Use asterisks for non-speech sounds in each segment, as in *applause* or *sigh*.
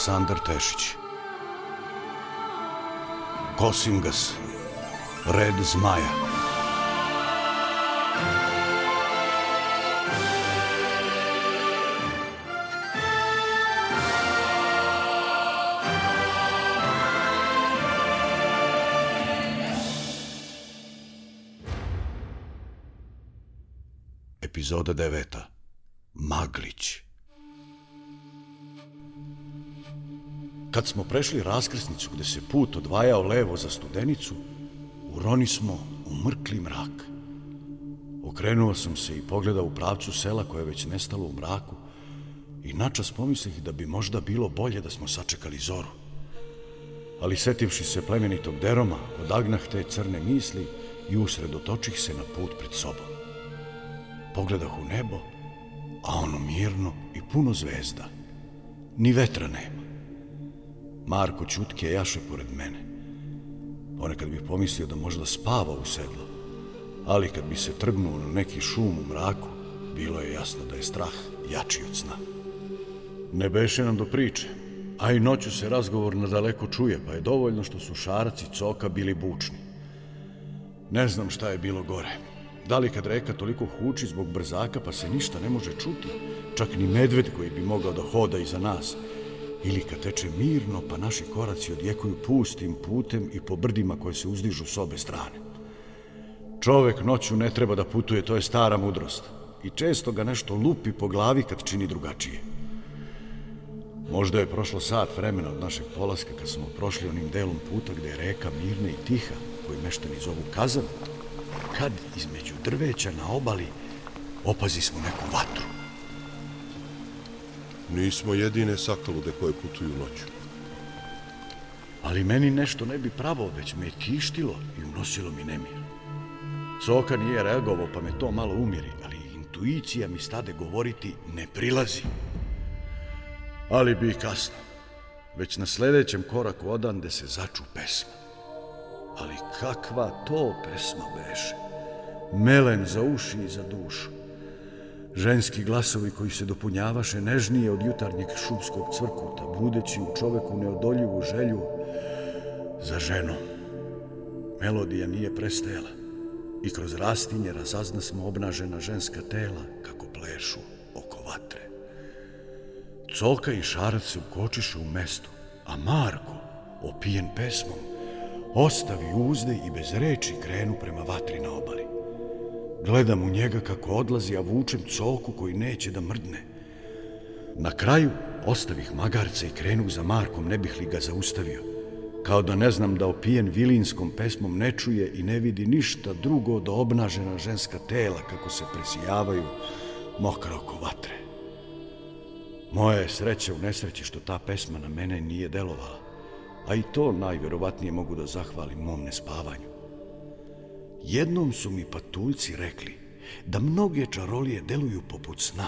Александр Тешич. Косингас, Ред Змаја. Епизода 9. Маглич. Kad smo prešli raskrsnicu gde se put odvajao levo za studenicu, uroni smo u mrkli mrak. Okrenuo sam se i pogledao u pravcu sela koje je već nestalo u mraku i načas pomislih da bi možda bilo bolje da smo sačekali zoru. Ali setivši se plemenitog deroma, odagnah te crne misli i usredotočih se na put pred sobom. Pogledah u nebo, a ono mirno i puno zvezda. Ni vetra nema. Marko Ćutke jaše pored mene. Ponekad bih pomislio da možda spava u sedlu, ali kad bi se trgnuo na neki šum u mraku, bilo je jasno da je strah jači od sna. Ne beše nam do priče, a i noću se razgovor na daleko čuje, pa je dovoljno što su šarac i coka bili bučni. Ne znam šta je bilo gore. Da li kad reka toliko huči zbog brzaka pa se ništa ne može čuti, čak ni medved koji bi mogao da hoda iza nas, ili kad teče mirno pa naši koraci odjekuju pustim putem i po brdima koje se uzdižu s obe strane. Čovek noću ne treba da putuje, to je stara mudrost. I često ga nešto lupi po glavi kad čini drugačije. Možda je prošlo sat vremena od našeg polaska kad smo prošli onim delom puta gde je reka mirna i tiha, koju meštani zovu kazan, kad između drveća na obali opazi smo neku vatru. Nismo jedine sakalude koje putuju noću. Ali meni nešto ne bi pravo, već me je tištilo i unosilo mi nemir. Coka nije reagovao, pa me to malo umiri, ali intuicija mi stade govoriti ne prilazi. Ali bi kasno. Već na sljedećem koraku odande se začu pesma. Ali kakva to pesma beše? Melen za uši i za dušu. Ženski glasovi koji se dopunjavaše nežnije od jutarnjeg šumskog cvrkuta, budeći u čoveku neodoljivu želju za ženom. Melodija nije prestajala i kroz rastinje razazna smo obnažena ženska tela kako plešu oko vatre. Coka i šarac se ukočiše u mestu, a Marko, opijen pesmom, ostavi uzde i bez reči krenu prema vatri na obali. Gledam u njega kako odlazi, a vučem coku koji neće da mrdne. Na kraju ostavih magarca i krenu za Markom, ne bih li ga zaustavio. Kao da ne znam da opijen vilinskom pesmom ne čuje i ne vidi ništa drugo do obnažena ženska tela kako se presijavaju mokra oko vatre. Moja je sreća u nesreći što ta pesma na mene nije delovala, a i to najvjerovatnije mogu da zahvalim mom nespavanju. Jednom su mi patuljci rekli da mnoge čarolije deluju poput sna,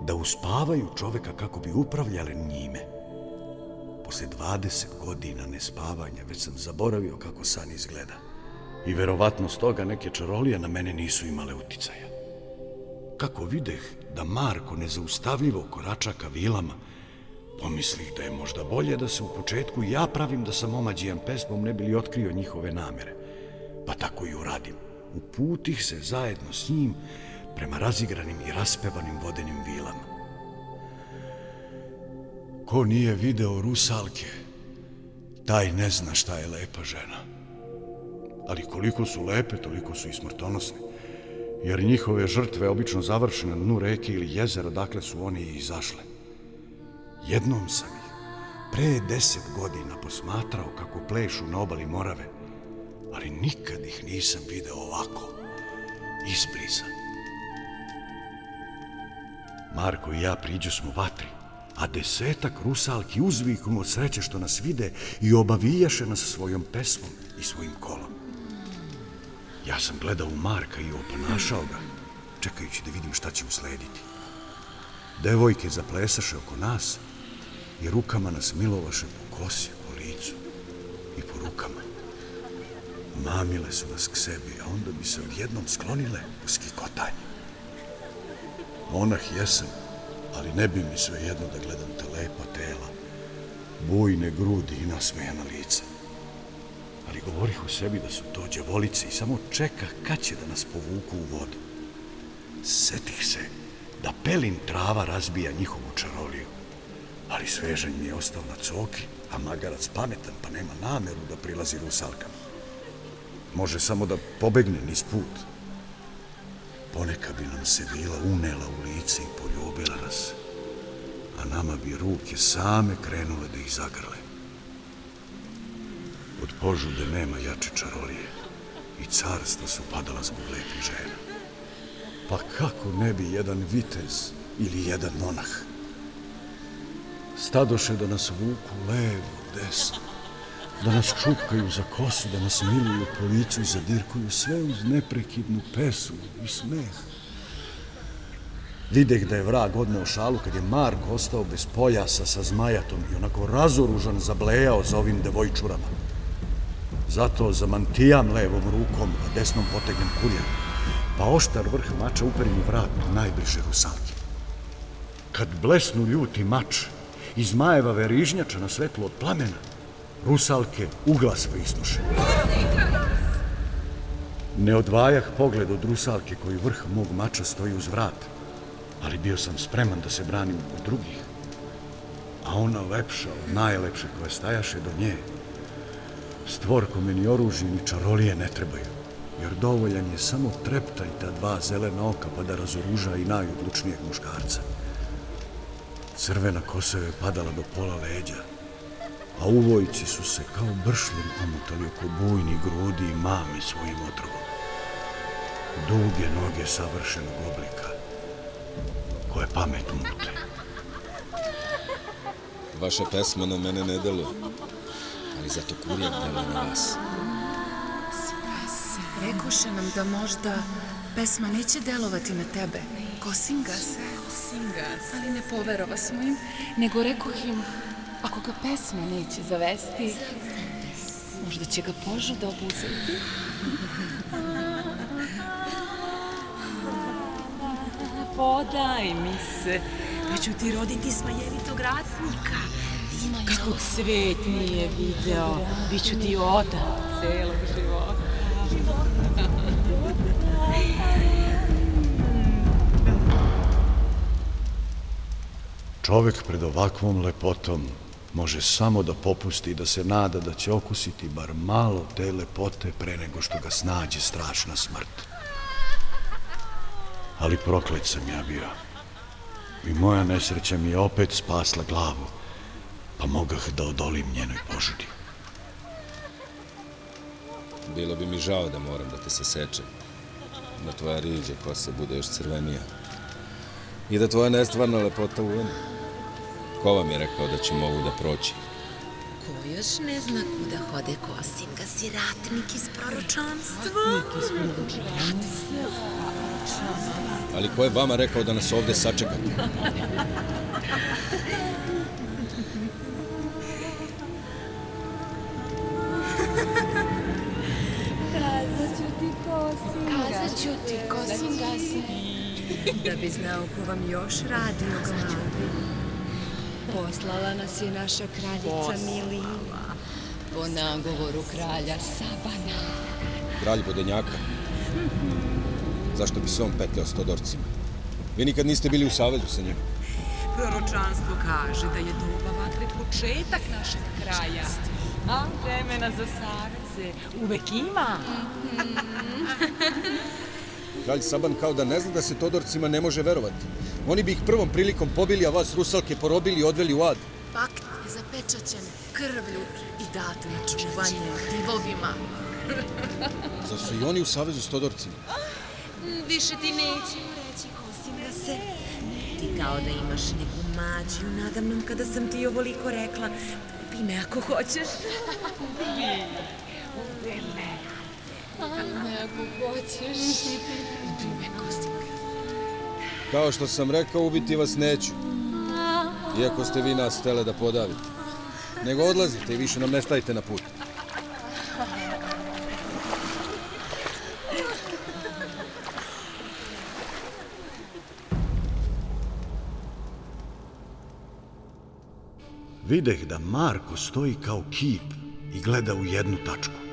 da uspavaju čoveka kako bi upravljale njime. Posle 20 godina nespavanja već sam zaboravio kako san izgleda. I verovatno s toga neke čarolije na mene nisu imale uticaja. Kako videh da Marko nezaustavljivo korača ka vilama, pomislih da je možda bolje da se u početku ja pravim da sam omađijan pesmom ne bili otkrio njihove namere pa tako i uradim. Uputih se zajedno s njim prema razigranim i raspevanim vodenim vilama. Ko nije video rusalke, taj ne zna šta je lepa žena. Ali koliko su lepe, toliko su i smrtonosne, jer njihove žrtve obično završe na dnu reke ili jezera, dakle su oni i izašle. Jednom sam ih, pre deset godina, posmatrao kako plešu na obali Morave, ali nikad ih nisam video ovako, isprisan. Marko i ja priđu smo vatri, a desetak rusalki uzviknu od sreće što nas vide i obavijaše nas svojom pesmom i svojim kolom. Ja sam gledao u Marka i oponašao ga, čekajući da vidim šta će uslediti. Devojke zaplesaše oko nas i rukama nas milovaše po kosi, po licu i po rukama. Mamile su nas k sebi, a onda bi se odjednom sklonile u skikotanje. Monah jesam, ali ne bi mi sve jedno da gledam te lepa tela, bujne grudi i nasmejana lica. Ali govorih u sebi da su to djevolice i samo čeka kad će da nas povuku u vodu. Setih se da pelin trava razbija njihovu čaroliju, ali svežanj mi je ostao na coki, a magarac pametan pa nema nameru da prilazi rusalkama. Može samo da pobegne niz put. Poneka bi nam se vila unela u lice i poljubila nas, a nama bi ruke same krenule da ih zagrle. Od požude nema jače čarolije i carstva su padala zbog lepih žena. Pa kako ne bi jedan vitez ili jedan monah? Stadoše da nas vuku levo, desno, da nas čupkaju za kosu, da nas miluju po licu i zadirkuju sve uz neprekidnu pesu i smeh. Videh da je vrag odneo šalu kad je Mark ostao bez pojasa sa zmajatom i onako razoružan zablejao za ovim devojčurama. Zato zamantijam levom rukom, a desnom potegnem kurjer, pa oštar vrh mača uperim u vrat najbliže rusalke. Kad blesnu ljuti mač iz majeva verižnjača na svetlo od plamena, rusalke uglas prisnuše. Ne odvajah pogled od rusalke koji vrh mog mača stoji uz vrat, ali bio sam spreman da se branim od drugih. A ona lepša od najlepše koja stajaše do nje, stvorko mi ni oružje ni čarolije ne trebaju, jer dovoljan je samo treptaj ta dva zelena oka pa da razoruža i najodlučnijeg muškarca. Crvena kosa je padala do pola leđa, a uvojci su se kao bršljen omutali oko bujni grudi i mami svojim otrovom. Duge noge savršenog oblika, koje pamet mute. Vaša pesma na mene ne deluje, ali zato kurijak deluje na vas. Rekoše nam da možda pesma neće delovati na tebe. Kosinga se. Kosinga se. Ali ne poverova smo im, nego rekoh im, ako ga pesma neće zavesti, možda će ga požuda obuzeti. Podaj mi se, pa ću ti roditi smajevitog ratnika. Kako svet nije video, bit ću ti otac celog života. Čovek pred ovakvom lepotom može samo da popusti i da se nada da će okusiti bar malo te lepote pre nego što ga snađe strašna smrt. Ali proklet sam ja bio. I moja nesreća mi je opet spasla glavu, pa mogah da odolim njenoj požudi. Bilo bi mi žao da moram da te se sečem. Da tvoja riđa kosa bude još crvenija. I da tvoja nestvarna lepota uvene. Ko vam je rekao da ćemo ovu da proći? Ko još ne zna kuda hode Kosinga, si ratnik iz proročanstva? Ali ko je vama rekao da nas ovde sačekate? Ti, Kosinga. Da bi znao ko vam još radi u glavi. Poslala nas je naša kraljica Milina. Po nagovoru kralja Sabana. Kralj Vodenjaka. Zašto bi se on petljao s Todorcima? Vi nikad niste bili u savezu sa njim. Proročanstvo kaže da je doba vatre početak našeg kraja. A vremena za saveze uvek ima. Kralj Saban kao da ne zna da se Todorcima ne može verovati. Oni bi ih prvom prilikom pobili, a vas Rusalke porobili i odveli u ad. Pakt je zapečaćen krvlju i dat na čuvanje divovima. Zar su i oni u savezu s Todorcima? Više ti neću reći Kosinga se. Ti kao da imaš neku mađiju nadamnom kada sam ti ovoliko rekla. Pi me ako hoćeš. Ajme, ako hoćeš. Kao što sam rekao, ubiti vas neću. Iako ste vi nas htjele da podavite. Nego odlazite i više nam ne stajite na put. videh da Marko stoji kao kip i gleda u jednu tačku.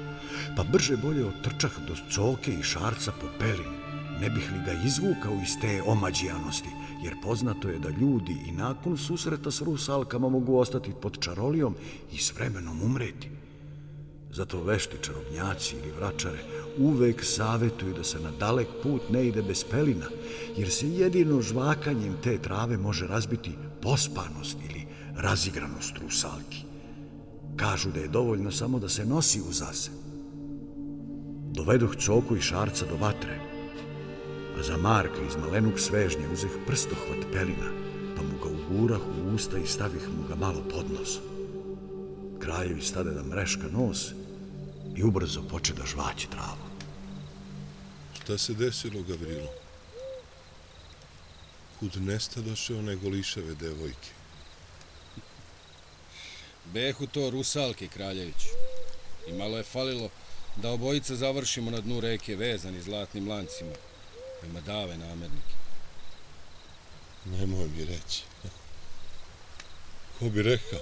Pa brže bolje otrčah do coke i šarca po pelinu. Ne bih li ga izvukao iz te omađijanosti, jer poznato je da ljudi i nakon susreta s rusalkama mogu ostati pod čarolijom i s vremenom umreti. Zato vešti čarobnjaci ili vračare uvek savjetuju da se na dalek put ne ide bez pelina, jer se jedino žvakanjem te trave može razbiti pospanost ili razigranost rusalki. Kažu da je dovoljno samo da se nosi u zase. Doveduh coku i šarca do vatre, a za Marka iz malenog svežnja uzeh prstohvat pelina, pa mu ga ugurah u usta i stavih mu ga malo pod nos. Kraljevi stade da mreška nos i ubrzo poče da žvaće travu. Šta se desilo, Gavrilo? Kud nestadoše one golišave devojke? Behu to Rusalke, Kraljević. I malo je falilo da obojica završimo na dnu reke vezani zlatnim lancima. Ima dave namernike. Nemoj mi reći. Ko bi rekao?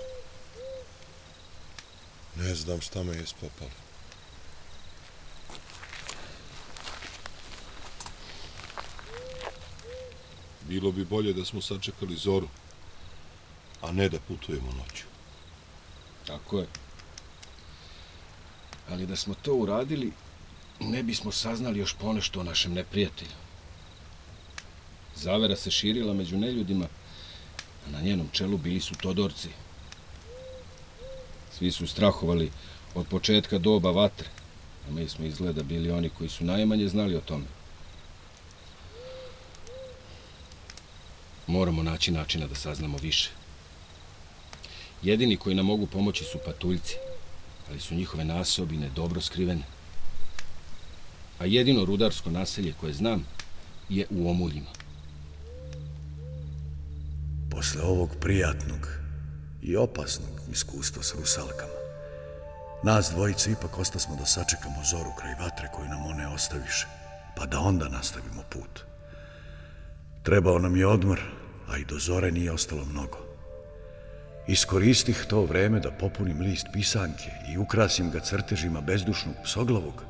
Ne znam šta me je spopalo. Bilo bi bolje da smo sačekali zoru, a ne da putujemo noću. Tako je. Ali da smo to uradili, ne bismo saznali još ponešto o našem neprijatelju. Zavera se širila među neljudima, a na njenom čelu bili su Todorci. Svi su strahovali od početka doba vatre, a mi smo izgleda bili oni koji su najmanje znali o tome. Moramo naći načina da saznamo više. Jedini koji nam mogu pomoći su patuljci, ali su njihove nasobine dobro skrivene. A jedino rudarsko naselje koje znam je u Omuljima. Posle ovog prijatnog i opasnog iskustva s rusalkama, nas dvojice ipak ostasmo da sačekamo zoru kraj vatre koju nam one ostaviše, pa da onda nastavimo put. Trebao nam je odmor, a i do zore nije ostalo mnogo. Iskoristih to vreme da popunim list pisanke i ukrasim ga crtežima bezdušnog psoglavog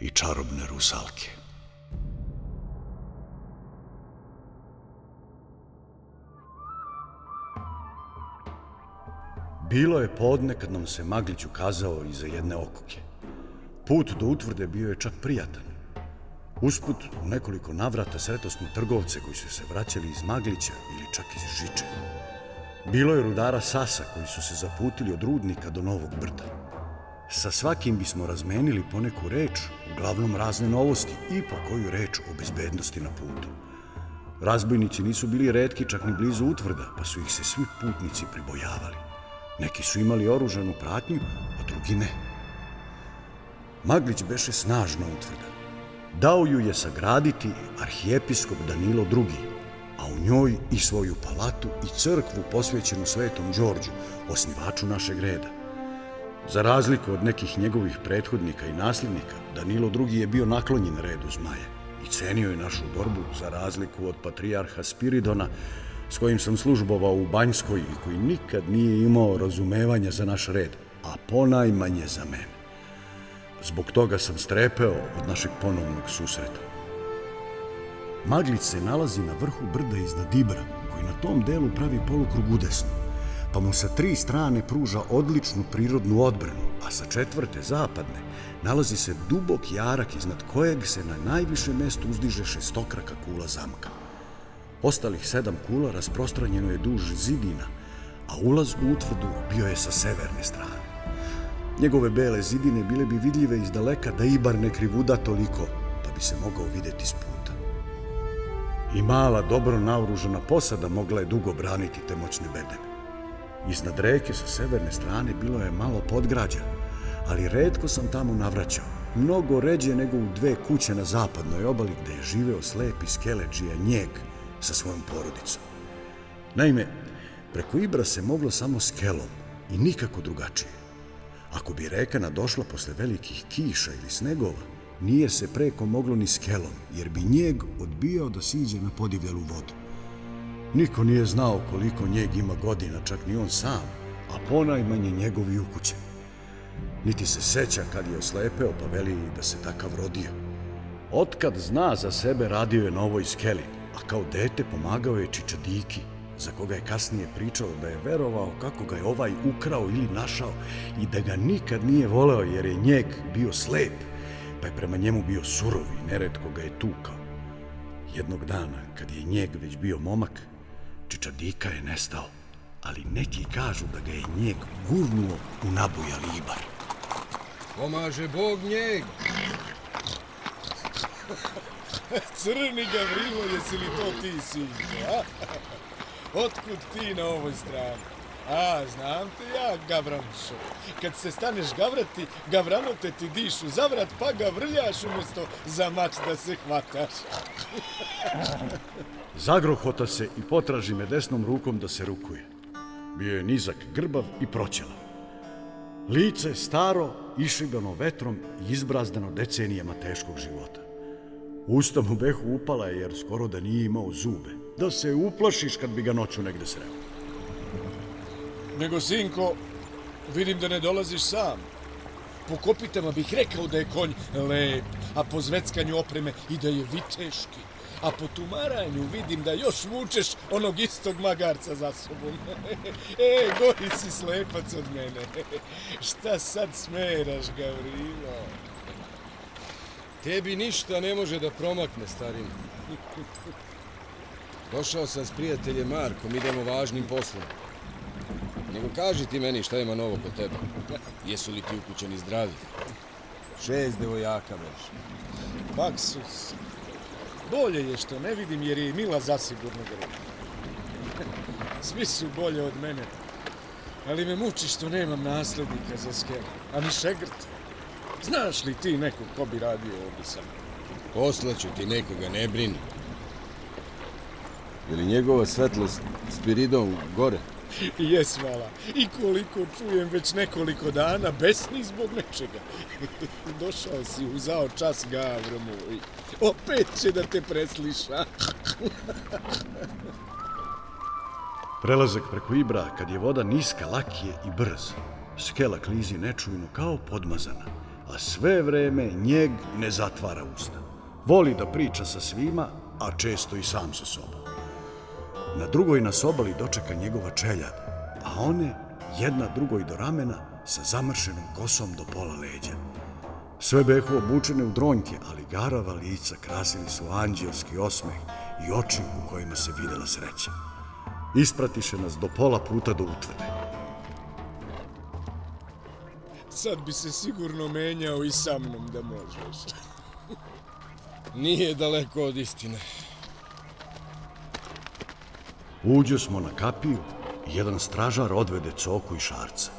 i čarobne rusalke. Bilo je podne kad nam se Maglić ukazao iza jedne okuke. Put do utvrde bio je čak prijatan. Usput, u nekoliko navrata sreto smo trgovce koji su se vraćali iz Maglića ili čak iz Žiče. Bilo je rudara Sasa koji su se zaputili od Rudnika do Novog Brda. Sa svakim bismo razmenili poneku reč, uglavnom razne novosti i po koju reč o bezbednosti na putu. Razbojnici nisu bili redki čak ni blizu utvrda, pa su ih se svi putnici pribojavali. Neki su imali oružanu pratnju, a drugi ne. Maglić beše snažna utvrda. Dao ju je sagraditi arhijepiskop Danilo II, a u njoj i svoju palatu i crkvu posvećenu svetom Đorđu, osnivaču našeg reda. Za razliku od nekih njegovih prethodnika i nasljednika, Danilo II je bio naklonjen redu zmaja i cenio je našu borbu za razliku od patrijarha Spiridona, s kojim sam službovao u Banjskoj i koji nikad nije imao razumevanja za naš red, a ponajmanje za mene. Zbog toga sam strepeo od našeg ponovnog susreta. Maglić se nalazi na vrhu brda iznad Ibra, koji na tom delu pravi polukrug udesno, pa mu sa tri strane pruža odličnu prirodnu odbranu, a sa četvrte zapadne nalazi se dubok jarak iznad kojeg se na najviše mestu uzdiže šestokraka kula zamka. Ostalih sedam kula rasprostranjeno je duž zidina, a ulaz u utvrdu bio je sa severne strane. Njegove bele zidine bile bi vidljive iz daleka da Ibar ne krivuda toliko, pa bi se mogao videti s. I mala, dobro naoružana posada mogla je dugo braniti te moćne bedeme. Iznad reke sa severne strane bilo je malo podgrađa, ali redko sam tamo navraćao, mnogo ređe nego u dve kuće na zapadnoj obali gde je živeo slepi skeleđija njeg sa svojom porodicom. Naime, preko Ibra se moglo samo skelom i nikako drugačije. Ako bi reka nadošla posle velikih kiša ili snegova, nije se preko moglo ni skelom, jer bi njeg odbijao da siđe na podivljelu vodu. Niko nije znao koliko njeg ima godina, čak ni on sam, a ponajmanje njegovi ukuće. Niti se seća kad je oslepeo, pa veli da se takav rodio. Otkad zna za sebe, radio je na ovoj skeli, a kao dete pomagao je Čičadiki, za koga je kasnije pričao da je verovao kako ga je ovaj ukrao ili našao i da ga nikad nije voleo jer je njeg bio slep, pa je prema njemu bio surov i neretko ga je tukao. Jednog dana, kad je njeg već bio momak, Čičadika je nestao, ali neki kažu da ga je njeg gurnuo u nabuja libar. Pomaže Bog njeg. *laughs* Crni Gavrilo, jesi li to ti, sinje, a? *laughs* Otkud ti na ovoj strani? A, znam te ja, Gavranšo. Kad se staneš gavrati, gavranote ti dišu zavrat, pa ga vrljaš umjesto za mač da se hvataš. Zagrohota se i potraži me desnom rukom da se rukuje. Bio je nizak, grbav i proćelav. Lice staro, išibano vetrom i izbrazdano decenijama teškog života. Usta mu behu upala je jer skoro da nije imao zube. Da se uplašiš kad bi ga noću negde sreo. Nego, sinko, vidim da ne dolaziš sam. Po kopitama bih rekao da je konj lep, a po zveckanju opreme i da je viteški. A po tumaranju vidim da još vučeš onog istog magarca za sobom. *laughs* e, gori si slepac od mene. *laughs* Šta sad smeraš, Gavrilo? Tebi ništa ne može da promakne, starina. *laughs* Došao sam s prijateljem Markom, idemo važnim poslom. Nego kaži ti meni šta ima novo kod tebe. Jesu li ti ukućeni zdravi? Šest devojaka, već. Baksus. Bolje je što ne vidim jer je i Mila zasigurno grba. *laughs* Svi su bolje od mene. Ali me muči što nemam naslednika za skelu. A ni šegrt. Znaš li ti nekog ko bi radio ovdje sa mnom? Poslaću ti nekoga, ne brini. Je li njegova svetlost Spiridon gore? *laughs* Jes, mala. I koliko čujem već nekoliko dana, besni zbog nečega. *laughs* Došao si uzao čas, Gavro moj. Opet će da te presliša. *laughs* Prelazak preko Ibra, kad je voda niska, lak je i brz. Skela klizi nečujno kao podmazana, a sve vreme njeg ne zatvara usta. Voli da priča sa svima, a često i sam sa sobom. Na drugoj nas obali dočeka njegova čeljad, a one jedna drugoj do ramena sa zamršenom kosom do pola leđa. Sve behu obučene u dronjke, ali garava lica krasili su anđelski osmeh i oči u kojima se videla sreća. Ispratiše nas do pola puta do utvrde. Sad bi se sigurno menjao i sa mnom da možeš. *laughs* Nije daleko od istine. Uđo smo na kapiju i jedan stražar odvede coku i šarca.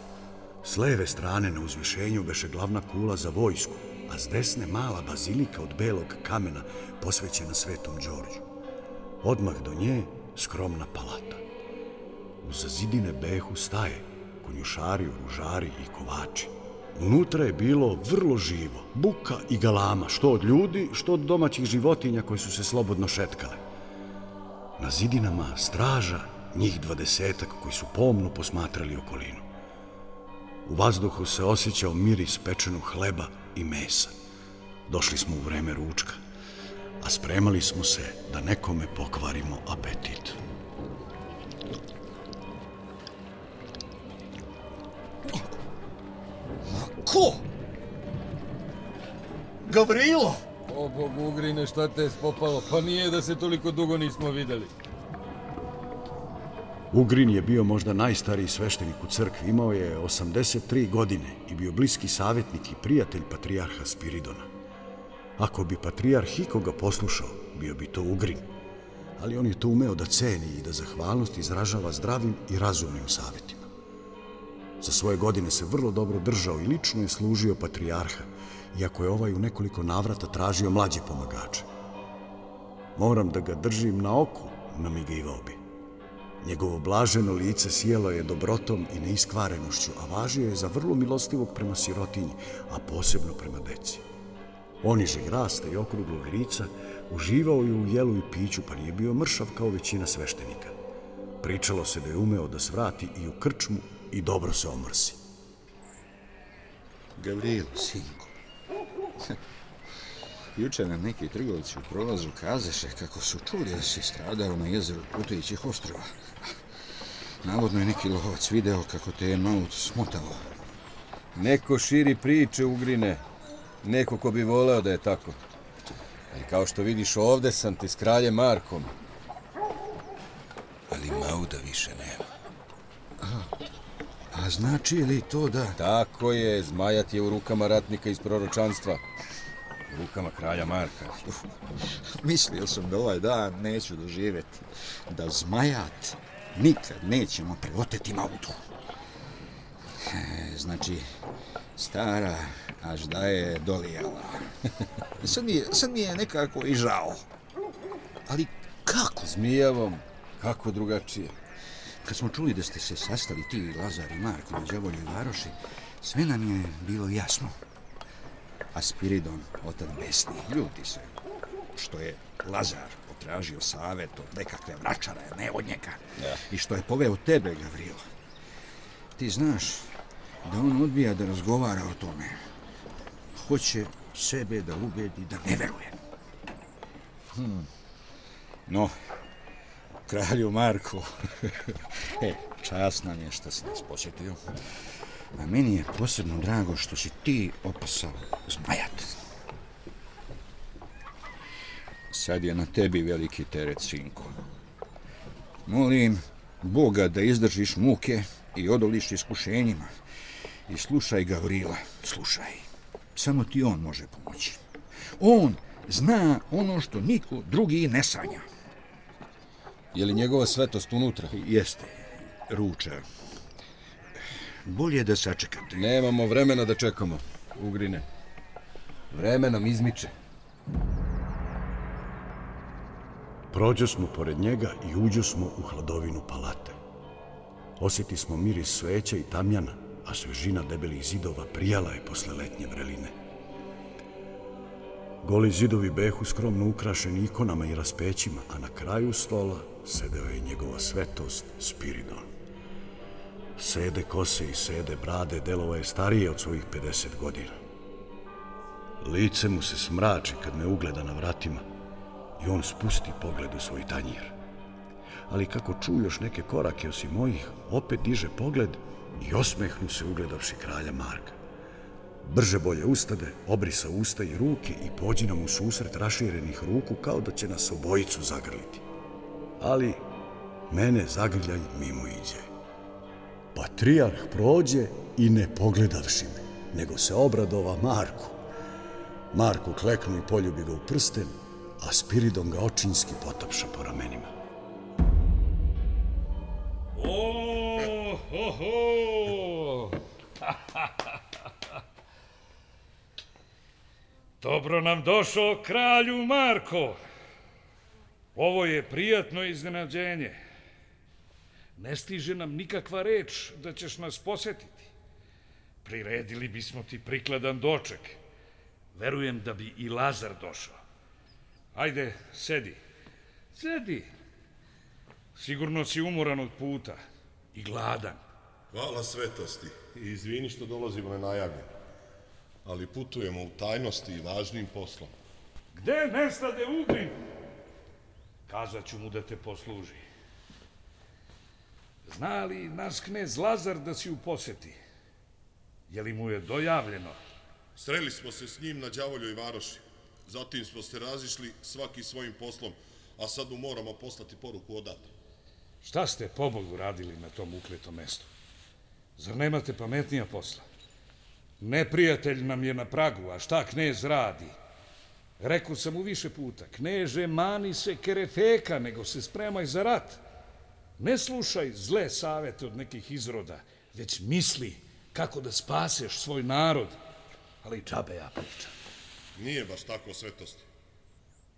S leve strane na uzvišenju beše glavna kula za vojsku, a s desne mala bazilika od belog kamena posvećena svetom Đorđu. Odmah do nje skromna palata. Uz zidine behu staje, konjušari, ružari i kovači. Unutra je bilo vrlo živo, buka i galama, što od ljudi, što od domaćih životinja koje su se slobodno šetkale. Na zidinama straža, njih dvadesetak koji su pomno posmatrali okolinu. U vazduhu se osjećao miris pečenog hleba i mesa. Došli smo u vreme ručka, a spremali smo se da nekome pokvarimo apetit. Ko? Gavrilo! O, Bogu, Ugrine, šta te je spopalo? Pa nije da se toliko dugo nismo videli. Ugrin je bio možda najstariji sveštenik u crkvi, imao je 83 godine i bio bliski savjetnik i prijatelj patrijarha Spiridona. Ako bi patrijarh ikoga poslušao, bio bi to Ugrin. Ali on je to umeo da ceni i da zahvalnost izražava zdravim i razumnim savjetima. Za svoje godine se vrlo dobro držao i lično je služio patrijarha, iako je ovaj u nekoliko navrata tražio mlađe pomagače. Moram da ga držim na oku, namigivao bi. Njegovo blaženo lice sjelo je dobrotom i neiskvarenošću, a važio je za vrlo milostivog prema sirotinji, a posebno prema deci. Onižeg rasta i okruglog lica uživao je u jelu i piću, pa nije bio mršav kao većina sveštenika. Pričalo se da je umeo da svrati i u krčmu i dobro se omrsi. Gavrilo, sinko. *laughs* Juče nam neki trgovci u prolazu kazeše kako su čuli da si stradao na jezeru putujućih ostrova. Navodno je neki lovac video kako te je maut smotao. Neko širi priče ugrine. Neko ko bi voleo da je tako. Ali kao što vidiš ovde sam ti s kraljem Markom. Ali Mauda više nema. A znači li to da... Tako je, zmajat je u rukama ratnika iz proročanstva. Rukama kralja Marka. Mislio sam da ovaj dan neću doživjeti. Da zmajat nikad nećemo preoteti mautu. E, Znači, stara až da je dolijala. *laughs* sad, mi je, sad mi je nekako i žao. Ali kako? Zmijavom, kako drugačije. Kad smo čuli da ste se sastali ti i Lazar i Marko na Đavoljoj varoši, sve nam je bilo jasno. A Spiridon, otac besni, ljuti se, što je Lazar potražio savet od nekakve vračare, ne od njega. Ja. I što je poveo tebe, Gavrilo. Ti znaš da on odbija da razgovara o tome. Hoće sebe da ubedi da ne veruje. Hmm. No, kralju Marku, *laughs* e, čast nam je što si nas posjetio. A meni je posebno drago što si ti opasao zmajat. Sad je na tebi veliki teret, sinko. Molim Boga da izdržiš muke i odoliš iskušenjima. I slušaj Gavrila, slušaj. Samo ti on može pomoći. On zna ono što niko drugi ne sanja. Je li njegova svetost unutra? Jeste, ruča. Bolje da sačekate. Nemamo vremena da čekamo, ugrine. Vreme nam izmiče. Prođo smo pored njega i uđo smo u hladovinu palate. Osjeti smo miris sveća i tamjana, a svežina debelih zidova prijala je posle letnje vreline. Goli zidovi behu skromno ukrašeni ikonama i raspećima, a na kraju stola sedeo je njegova svetost Spiridon. Sede kose i sede brade delova je starije od svojih 50 godina. Lice mu se smrači kad me ugleda na vratima i on spusti pogled u svoj tanjir. Ali kako ču još neke korake osim mojih, opet diže pogled i osmehnu se ugledavši kralja Marka. Brže bolje ustade, obrisa usta i ruke i pođi nam u susret raširenih ruku kao da će nas obojicu zagrliti. Ali mene zagrljaj mimo iđe. Patrijarh prođe i ne pogledavši me, nego se obradova Marku. Marku kleknu i poljubi ga u prsten, a Spiridon ga očinski potapša po ramenima. O, ho, ho. Dobro nam došao kralju Marko. Ovo je prijatno iznenađenje. Ne stiže nam nikakva reč da ćeš nas posjetiti. Priredili bismo ti prikladan doček. Verujem da bi i Lazar došao. Ajde, sedi. Sedi. Sigurno si umoran od puta i gladan. Hvala svetosti. I izvini što dolazimo nenajavljeno. Ali putujemo u tajnosti i važnim poslom. Gde nestade Ugrin? Kazat ću mu da te posluži. Zna li nas knez Lazar da si u posjeti? Je li mu je dojavljeno? Sreli smo se s njim na Đavoljoj varoši. Zatim smo se razišli svaki svojim poslom, a sad mu moramo poslati poruku odatle. Šta ste pobogu radili na tom ukletom mestu? Zar nemate pametnija posla? Neprijatelj nam je na pragu, a šta knez radi? Rekao sam mu više puta, kneže mani se kerefeka, nego se spremaj za rat. Ne slušaj zle savete od nekih izroda, već misli kako da spaseš svoj narod. Ali džabe ja pričam. Nije baš tako svetosti.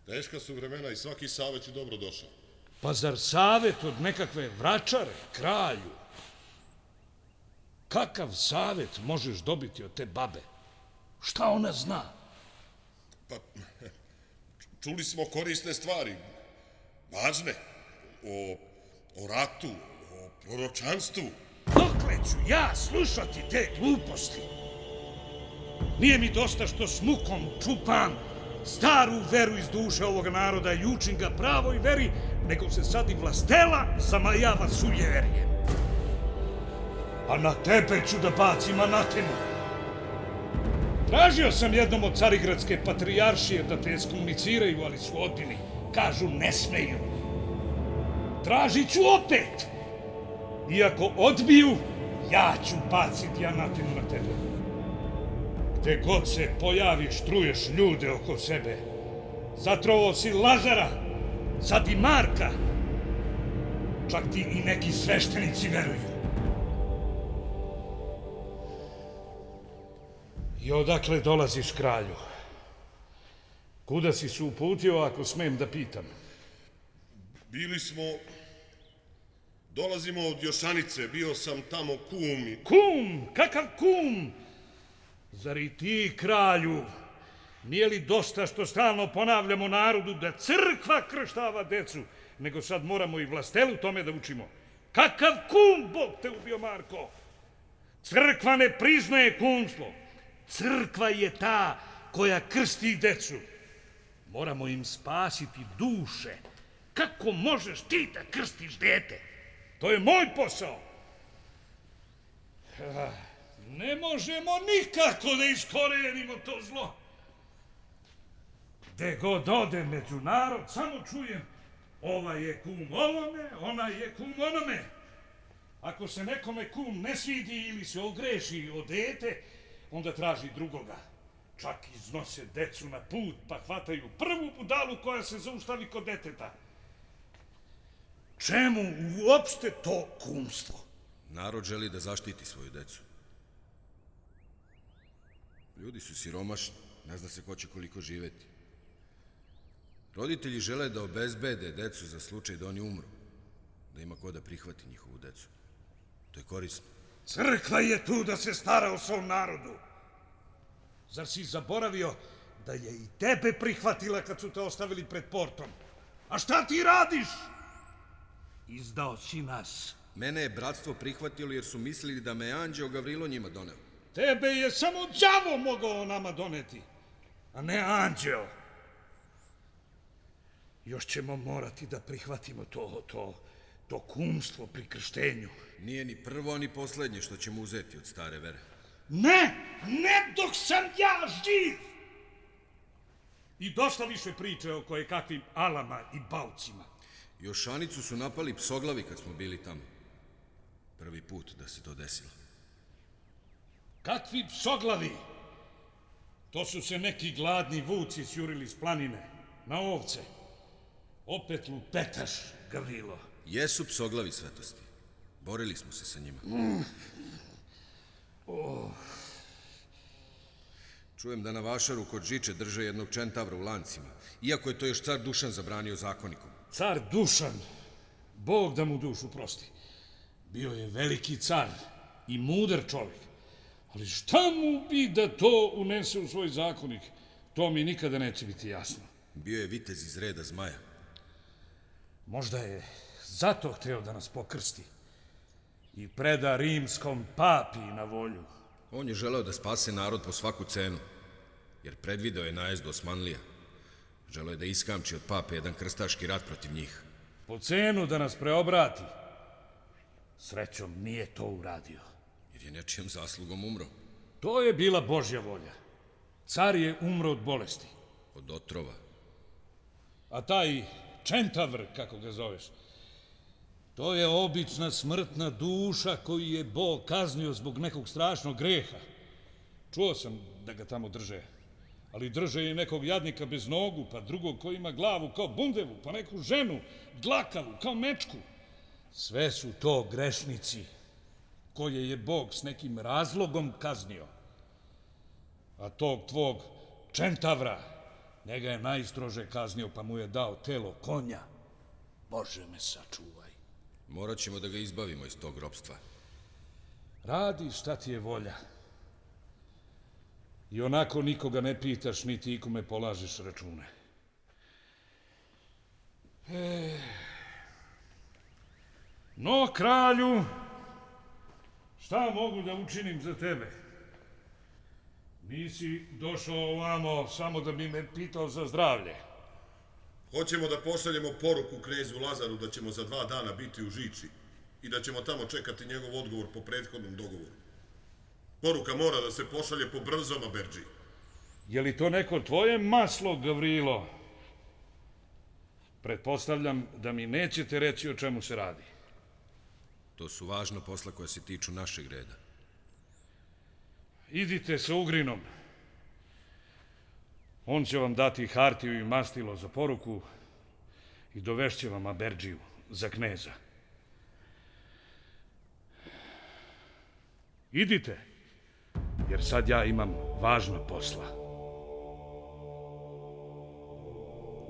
Teška su vremena i svaki savjet je dobro došao. Pa zar savet od nekakve vračare, kralju? Kakav savet možeš dobiti od te babe? Šta ona zna? Pa, čuli smo korisne stvari, važne, o o ratu, o proročanstvu. Dokle ću ja slušati te gluposti? Nije mi dosta što s mukom čupam staru veru iz duše ovog naroda i učim ga pravoj veri, nego se sad i vlastela zamajava sujeverjem. A na tebe ću da bacim anatemu. Tražio sam jednom od carigradske patrijaršije da te skomuniciraju, ali su odbili. Kažu, ne smeju. Tražit ću opet. Iako odbiju, ja ću bacit anatemu na tebe. Gde god se pojaviš, truješ ljude oko sebe. Zatrovo si Lazara, sad i Marka. Čak ti i neki sveštenici veruju. I odakle dolaziš, kralju? Kuda si se uputio, ako smem da pitam? Bili smo... Dolazimo od Jošanice, bio sam tamo kum i... Kum? Kakav kum? Zar i ti, kralju, nije li dosta što stalno ponavljamo narodu da crkva krštava decu, nego sad moramo i vlastelu tome da učimo? Kakav kum, Bog te ubio, Marko? Crkva ne priznaje kumstvo. Crkva je ta koja krsti decu. Moramo im spasiti duše. Kako možeš ti da krstiš dete? To je moj posao. Ne možemo nikako da iskorenimo to zlo. Gde god ode među narod, samo čujem ova je kum ovome, ona je kum onome. Ako se nekome kum ne svidi ili se ogreši od dete, onda traži drugoga. Čak iznose decu na put, pa hvataju prvu budalu koja se zaustavi kod deteta. Čemu uopšte to kumstvo? Narod želi da zaštiti svoju decu. Ljudi su siromašni, ne zna se ko će koliko živeti. Roditelji žele da obezbede decu za slučaj da oni umru, da ima ko da prihvati njihovu decu. To je korisno. Crkva je tu da se stara o svom narodu. Zar si zaboravio da je i tebe prihvatila kad su te ostavili pred portom? A šta ti radiš? Izdao si nas. Mene je bratstvo prihvatilo jer su mislili da me je Anđeo Gavrilo njima doneo. Tebe je samo đavo mogao nama doneti, a ne Anđeo. Još ćemo morati da prihvatimo to, to, to kumstvo pri krštenju. Nije ni prvo, ni poslednje što ćemo uzeti od stare vere. Ne, ne dok sam ja živ! I dosta više priče o koje kakvim alama i balcima. Jošanicu su napali psoglavi kad smo bili tamo. Prvi put da se to desilo. Kakvi psoglavi? To su se neki gladni vuci sjurili s planine, na ovce. Opet lupetaš, Gavrilo. Jesu psoglavi svetosti. Borili smo se sa njima. Mm. Oh. Čujem da na vašaru kod Žiče drže jednog čentavra u lancima, iako je to još car Dušan zabranio zakonikom. Car Dušan, Bog da mu dušu prosti, bio je veliki car i mudar čovjek. Ali šta mu bi da to unese u svoj zakonik? To mi nikada neće biti jasno. Bio je vitez iz reda zmaja. Možda je zato hteo da nas pokrsti i preda rimskom papi na volju. On je želeo da spase narod po svaku cenu, jer predvideo je najezdu Osmanlija. Želeo je da iskamči od pape jedan krstaški rat protiv njih. Po cenu da nas preobrati. Srećom nije to uradio. Jer je nečijom zaslugom umro. To je bila Božja volja. Car je umro od bolesti. Od otrova. A taj čentavr, kako ga zoveš, To je obična smrtna duša koju je Bog kaznio zbog nekog strašnog greha. Čuo sam da ga tamo drže. Ali drže i nekog jadnika bez nogu, pa drugog koji ima glavu kao bundevu, pa neku ženu, dlakavu, kao mečku. Sve su to grešnici koje je Bog s nekim razlogom kaznio. A tog tvog čentavra, njega je najstrože kaznio, pa mu je dao telo konja. Bože me sačuvaj. Morat ćemo da ga izbavimo iz tog robstva. Radi šta ti je volja. I onako nikoga ne pitaš, niti ikome polažeš račune. E... No, kralju, šta mogu da učinim za tebe? Nisi došao ovamo samo da bi me pitao za zdravlje. Hoćemo da pošaljemo poruku krezu Lazaru da ćemo za dva dana biti u Žiči i da ćemo tamo čekati njegov odgovor po prethodnom dogovoru. Poruka mora da se pošalje po brzoma, Berđi. Je li to neko tvoje maslo, Gavrilo? Pretpostavljam da mi nećete reći o čemu se radi. To su važna posla koja se tiču našeg reda. Idite sa Ugrinom. On će vam dati hartiju i mastilo za poruku i dovešće vam Aberđiju za kneza. Idite, jer sad ja imam važno posla.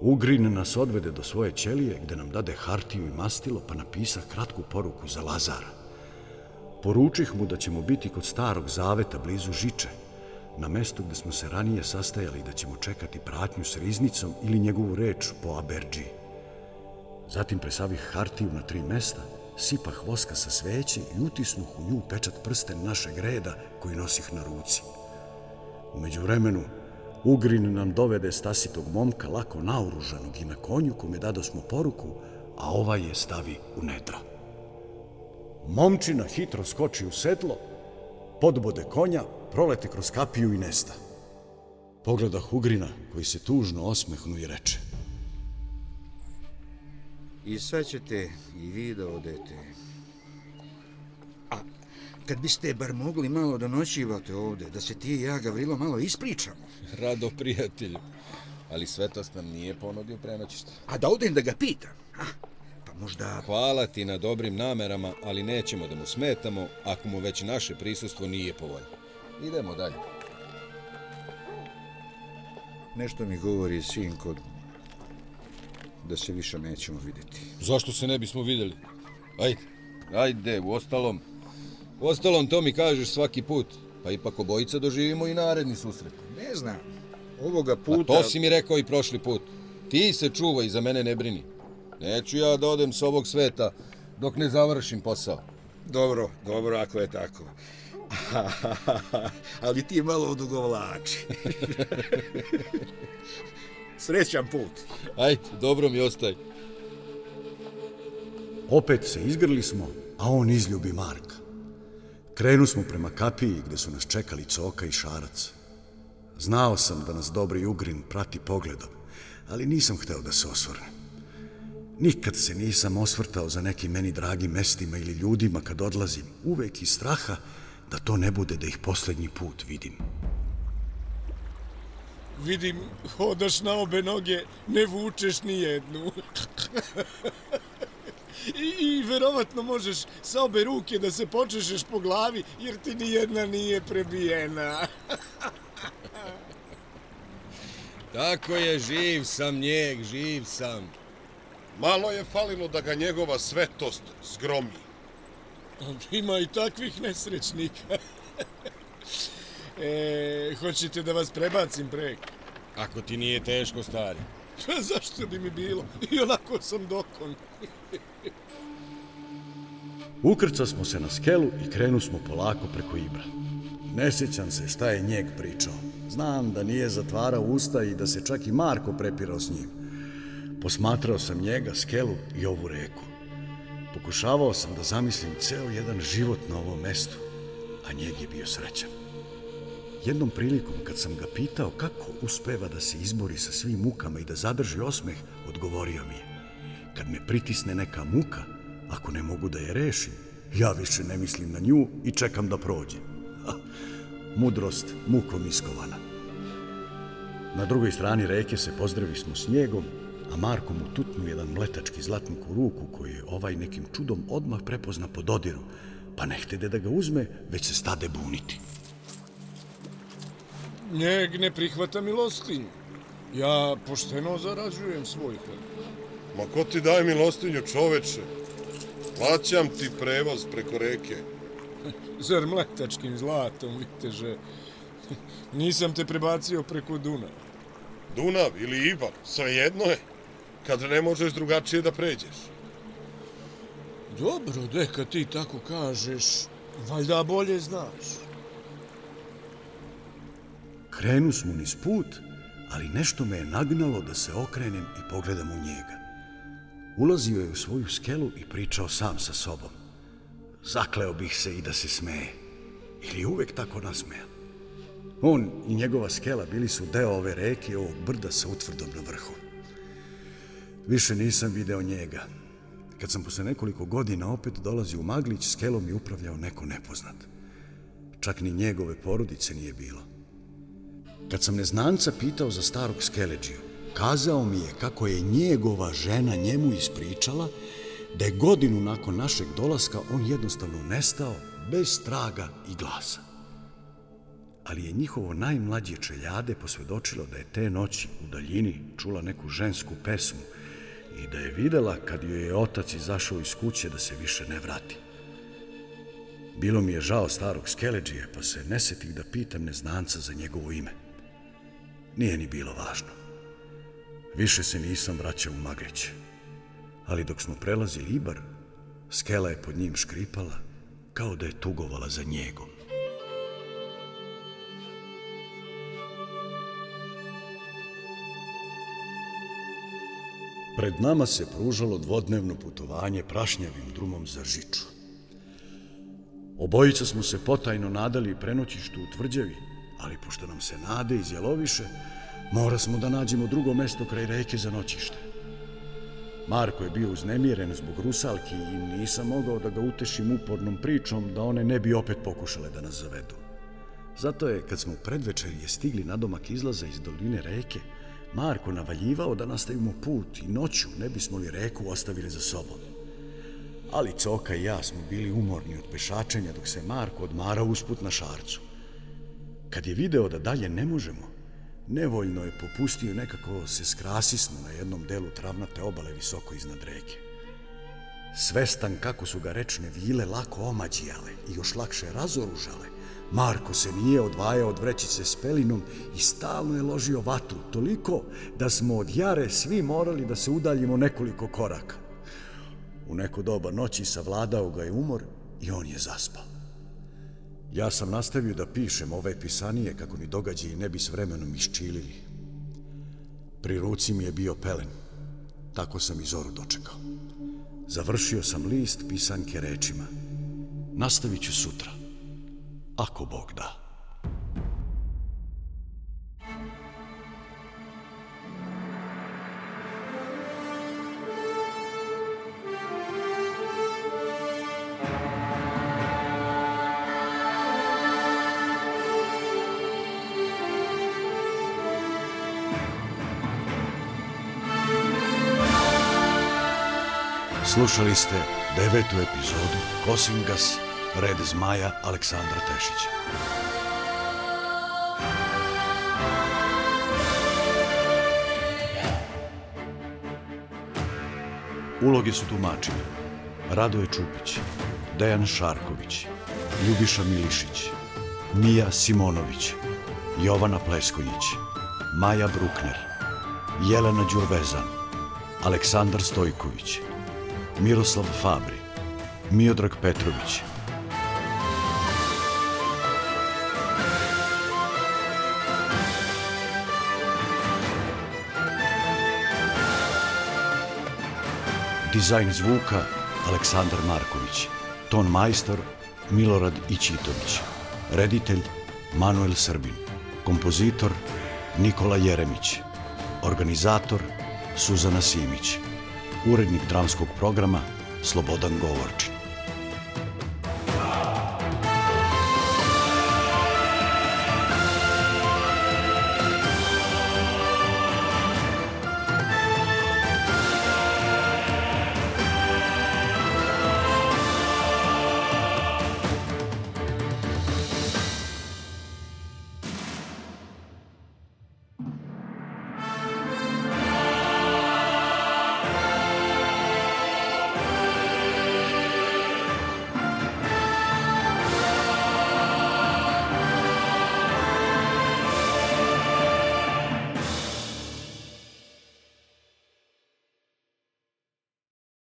Ugrin nas odvede do svoje ćelije gde nam dade hartiju i mastilo pa napisa kratku poruku za Lazara. Poručih mu da ćemo biti kod starog zaveta blizu Žiče, na mestu gde smo se ranije sastajali da ćemo čekati pratnju s riznicom ili njegovu reč po Aberđiji. Zatim presavih hartiju na tri mesta, sipah voska sa sveće i utisnuh u nju pečat prsten našeg reda koji nosih na ruci. Umeđu vremenu, Ugrin nam dovede stasitog momka lako naoružanog i na konju kome dado smo poruku, a ovaj je stavi u nedra. Momčina hitro skoči u sedlo, podbode konja, prolete kroz kapiju i nesta. Pogleda Hugrina koji se tužno osmehnu i reče. I sad ćete i vi da odete. A kad biste bar mogli malo da noćivate ovde, da se ti i ja, Gavrilo, malo ispričamo. Rado, prijatelju. Ali Svetost nam nije ponudio prenoćište. A da odem da ga pitam. A, pa možda... Hvala ti na dobrim namerama, ali nećemo da mu smetamo ako mu već naše prisustvo nije povoljno. Idemo dalje. Nešto mi govori, sinko, da se više nećemo vidjeti. Zašto se ne bismo vidjeli? Ajde, ajde, u ostalom. U ostalom, to mi kažeš svaki put. Pa ipak obojica doživimo i naredni susret. Ne znam, ovoga puta... Pa to si mi rekao i prošli put. Ti se čuvaj, za mene ne brini. Neću ja da odem s ovog sveta dok ne završim posao. Dobro, dobro ako je tako. *laughs* Ali ti malo odugovlači. *laughs* Srećan put. Ajde, dobro mi ostaj. Opet se izgrli smo, a on izljubi Marka. Krenu smo prema kapiji gde su nas čekali Coka i Šarac. Znao sam da nas dobri Ugrin prati pogledom, ali nisam hteo da se osvrnem. Nikad se nisam osvrtao za nekim meni dragim mestima ili ljudima kad odlazim, uvek iz straha da to ne bude da ih posljednji put vidim. Vidim, hodaš na obe noge, ne vučeš ni jednu. I, I verovatno možeš sa obe ruke da se počešeš po glavi, jer ti ni jedna nije prebijena. Tako je, živ sam njeg, živ sam. Malo je falilo da ga njegova svetost zgromi. Ima i takvih nesrećnika. E, hoćete da vas prebacim prek? Ako ti nije teško, stari. *laughs* Pa zašto bi mi bilo? I onako sam dokon. *laughs* Ukrca smo se na skelu i krenu smo polako preko Ibra. Ne sjećam se šta je njeg pričao. Znam da nije zatvarao usta i da se čak i Marko prepirao s njim. Posmatrao sam njega, skelu i ovu reku. Pokušavao sam da zamislim ceo jedan život na ovom mestu, a njeg je bio srećan. Jednom prilikom, kad sam ga pitao kako uspeva da se izbori sa svim mukama i da zadrži osmeh, odgovorio mi je. Kad me pritisne neka muka, ako ne mogu da je rešim, ja više ne mislim na nju i čekam da prođe. Ha, mudrost mukom iskovana. Na drugoj strani reke se pozdravi smo snijegom, a Marko mu tutnu jedan mletački zlatnik u ruku koji je ovaj nekim čudom odmah prepozna po dodiru, pa ne htede da ga uzme, već se stade buniti. Njeg ne prihvata milostinju. Ja pošteno zarađujem svoj hleb. Ma ko ti daje milostinju, čoveče? Plaćam ti prevoz preko reke. *laughs* Zar mletačkim zlatom, viteže? *laughs* Nisam te prebacio preko Dunava. Dunav ili Ibar, sve jedno je. Kad ne možeš drugačije da pređeš. Dobro, deka ti tako kažeš, valjda bolje znaš. Krenu smo niz put, ali nešto me je nagnalo da se okrenem i pogledam u njega. Ulazio je u svoju skelu i pričao sam sa sobom. Zakleo bih se i da se smeje. Ili uvek tako nasmeja. On i njegova skela bili su deo ove reke i ovog brda sa utvrdom na vrhu. Više nisam video njega. Kad sam posle nekoliko godina opet dolazio u Maglić, skelom je upravljao neko nepoznat. Čak ni njegove porodice nije bilo. Kad sam neznanca pitao za starog skeleđiju, kazao mi je kako je njegova žena njemu ispričala da je godinu nakon našeg dolaska on jednostavno nestao bez traga i glasa. Ali je njihovo najmlađe čeljade posvjedočilo da je te noći u daljini čula neku žensku pesmu i da je videla kad joj je otac izašao iz kuće da se više ne vrati. Bilo mi je žao starog skeleđije, pa se nesetih da pitam neznanca za njegovo ime. Nije ni bilo važno. Više se nisam vraćao u Magrić. Ali dok smo prelazili Ibar, skela je pod njim škripala, kao da je tugovala za njegom. Pred nama se pružalo dvodnevno putovanje prašnjavim drumom za Žiču. Obojica smo se potajno nadali prenoćištu u tvrđavi, ali pošto nam se nade izjeloviše, mora smo da nađemo drugo mesto kraj reke za noćište. Marko je bio uznemiren zbog rusalki i nisam mogao da ga utešim upornom pričom da one ne bi opet pokušale da nas zavedu. Zato je, kad smo predvečer je stigli na domak izlaza iz doline reke, Marko navaljivao da nastavimo put i noću ne bismo li reku ostavili za sobom. Ali Coka i ja smo bili umorni od pešačenja dok se Marko odmarao usput na šarcu. Kad je video da dalje ne možemo, nevoljno je popustio nekako se skrasismo na jednom delu travnate obale visoko iznad reke. Svestan kako su ga rečne vile lako omađijale i još lakše razoružale, Marko se nije odvajao od vrećice s pelinom i stalno je ložio vatru, toliko da smo od jare svi morali da se udaljimo nekoliko koraka. U neko doba noći savladao ga je umor i on je zaspao. Ja sam nastavio da pišem ove pisanije kako mi događaji ne bi s vremenom iščilili. Pri ruci mi je bio pelen. Tako sam i zoru dočekao. Završio sam list pisanke rečima. Nastavit ću sutra ako Bog da. Slušali ste devetu epizodu Kosingas Red zmaja Aleksandra Tešića. Uloge su tumačili Radoje Čupić, Dejan Šarković, Ljubiša Milišić, Mija Simonović, Jovana Pleskonjić, Maja Brukner, Jelena Đurvezan, Aleksandar Stojković, Miroslav Fabri, Miodrag Petrović, Dizajn zvuka Aleksandar Marković. Ton majstor Milorad Ićitović. Reditelj Manuel Srbin. Kompozitor Nikola Jeremić. Organizator Suzana Simić. Urednik dramskog programa Slobodan Govorčić.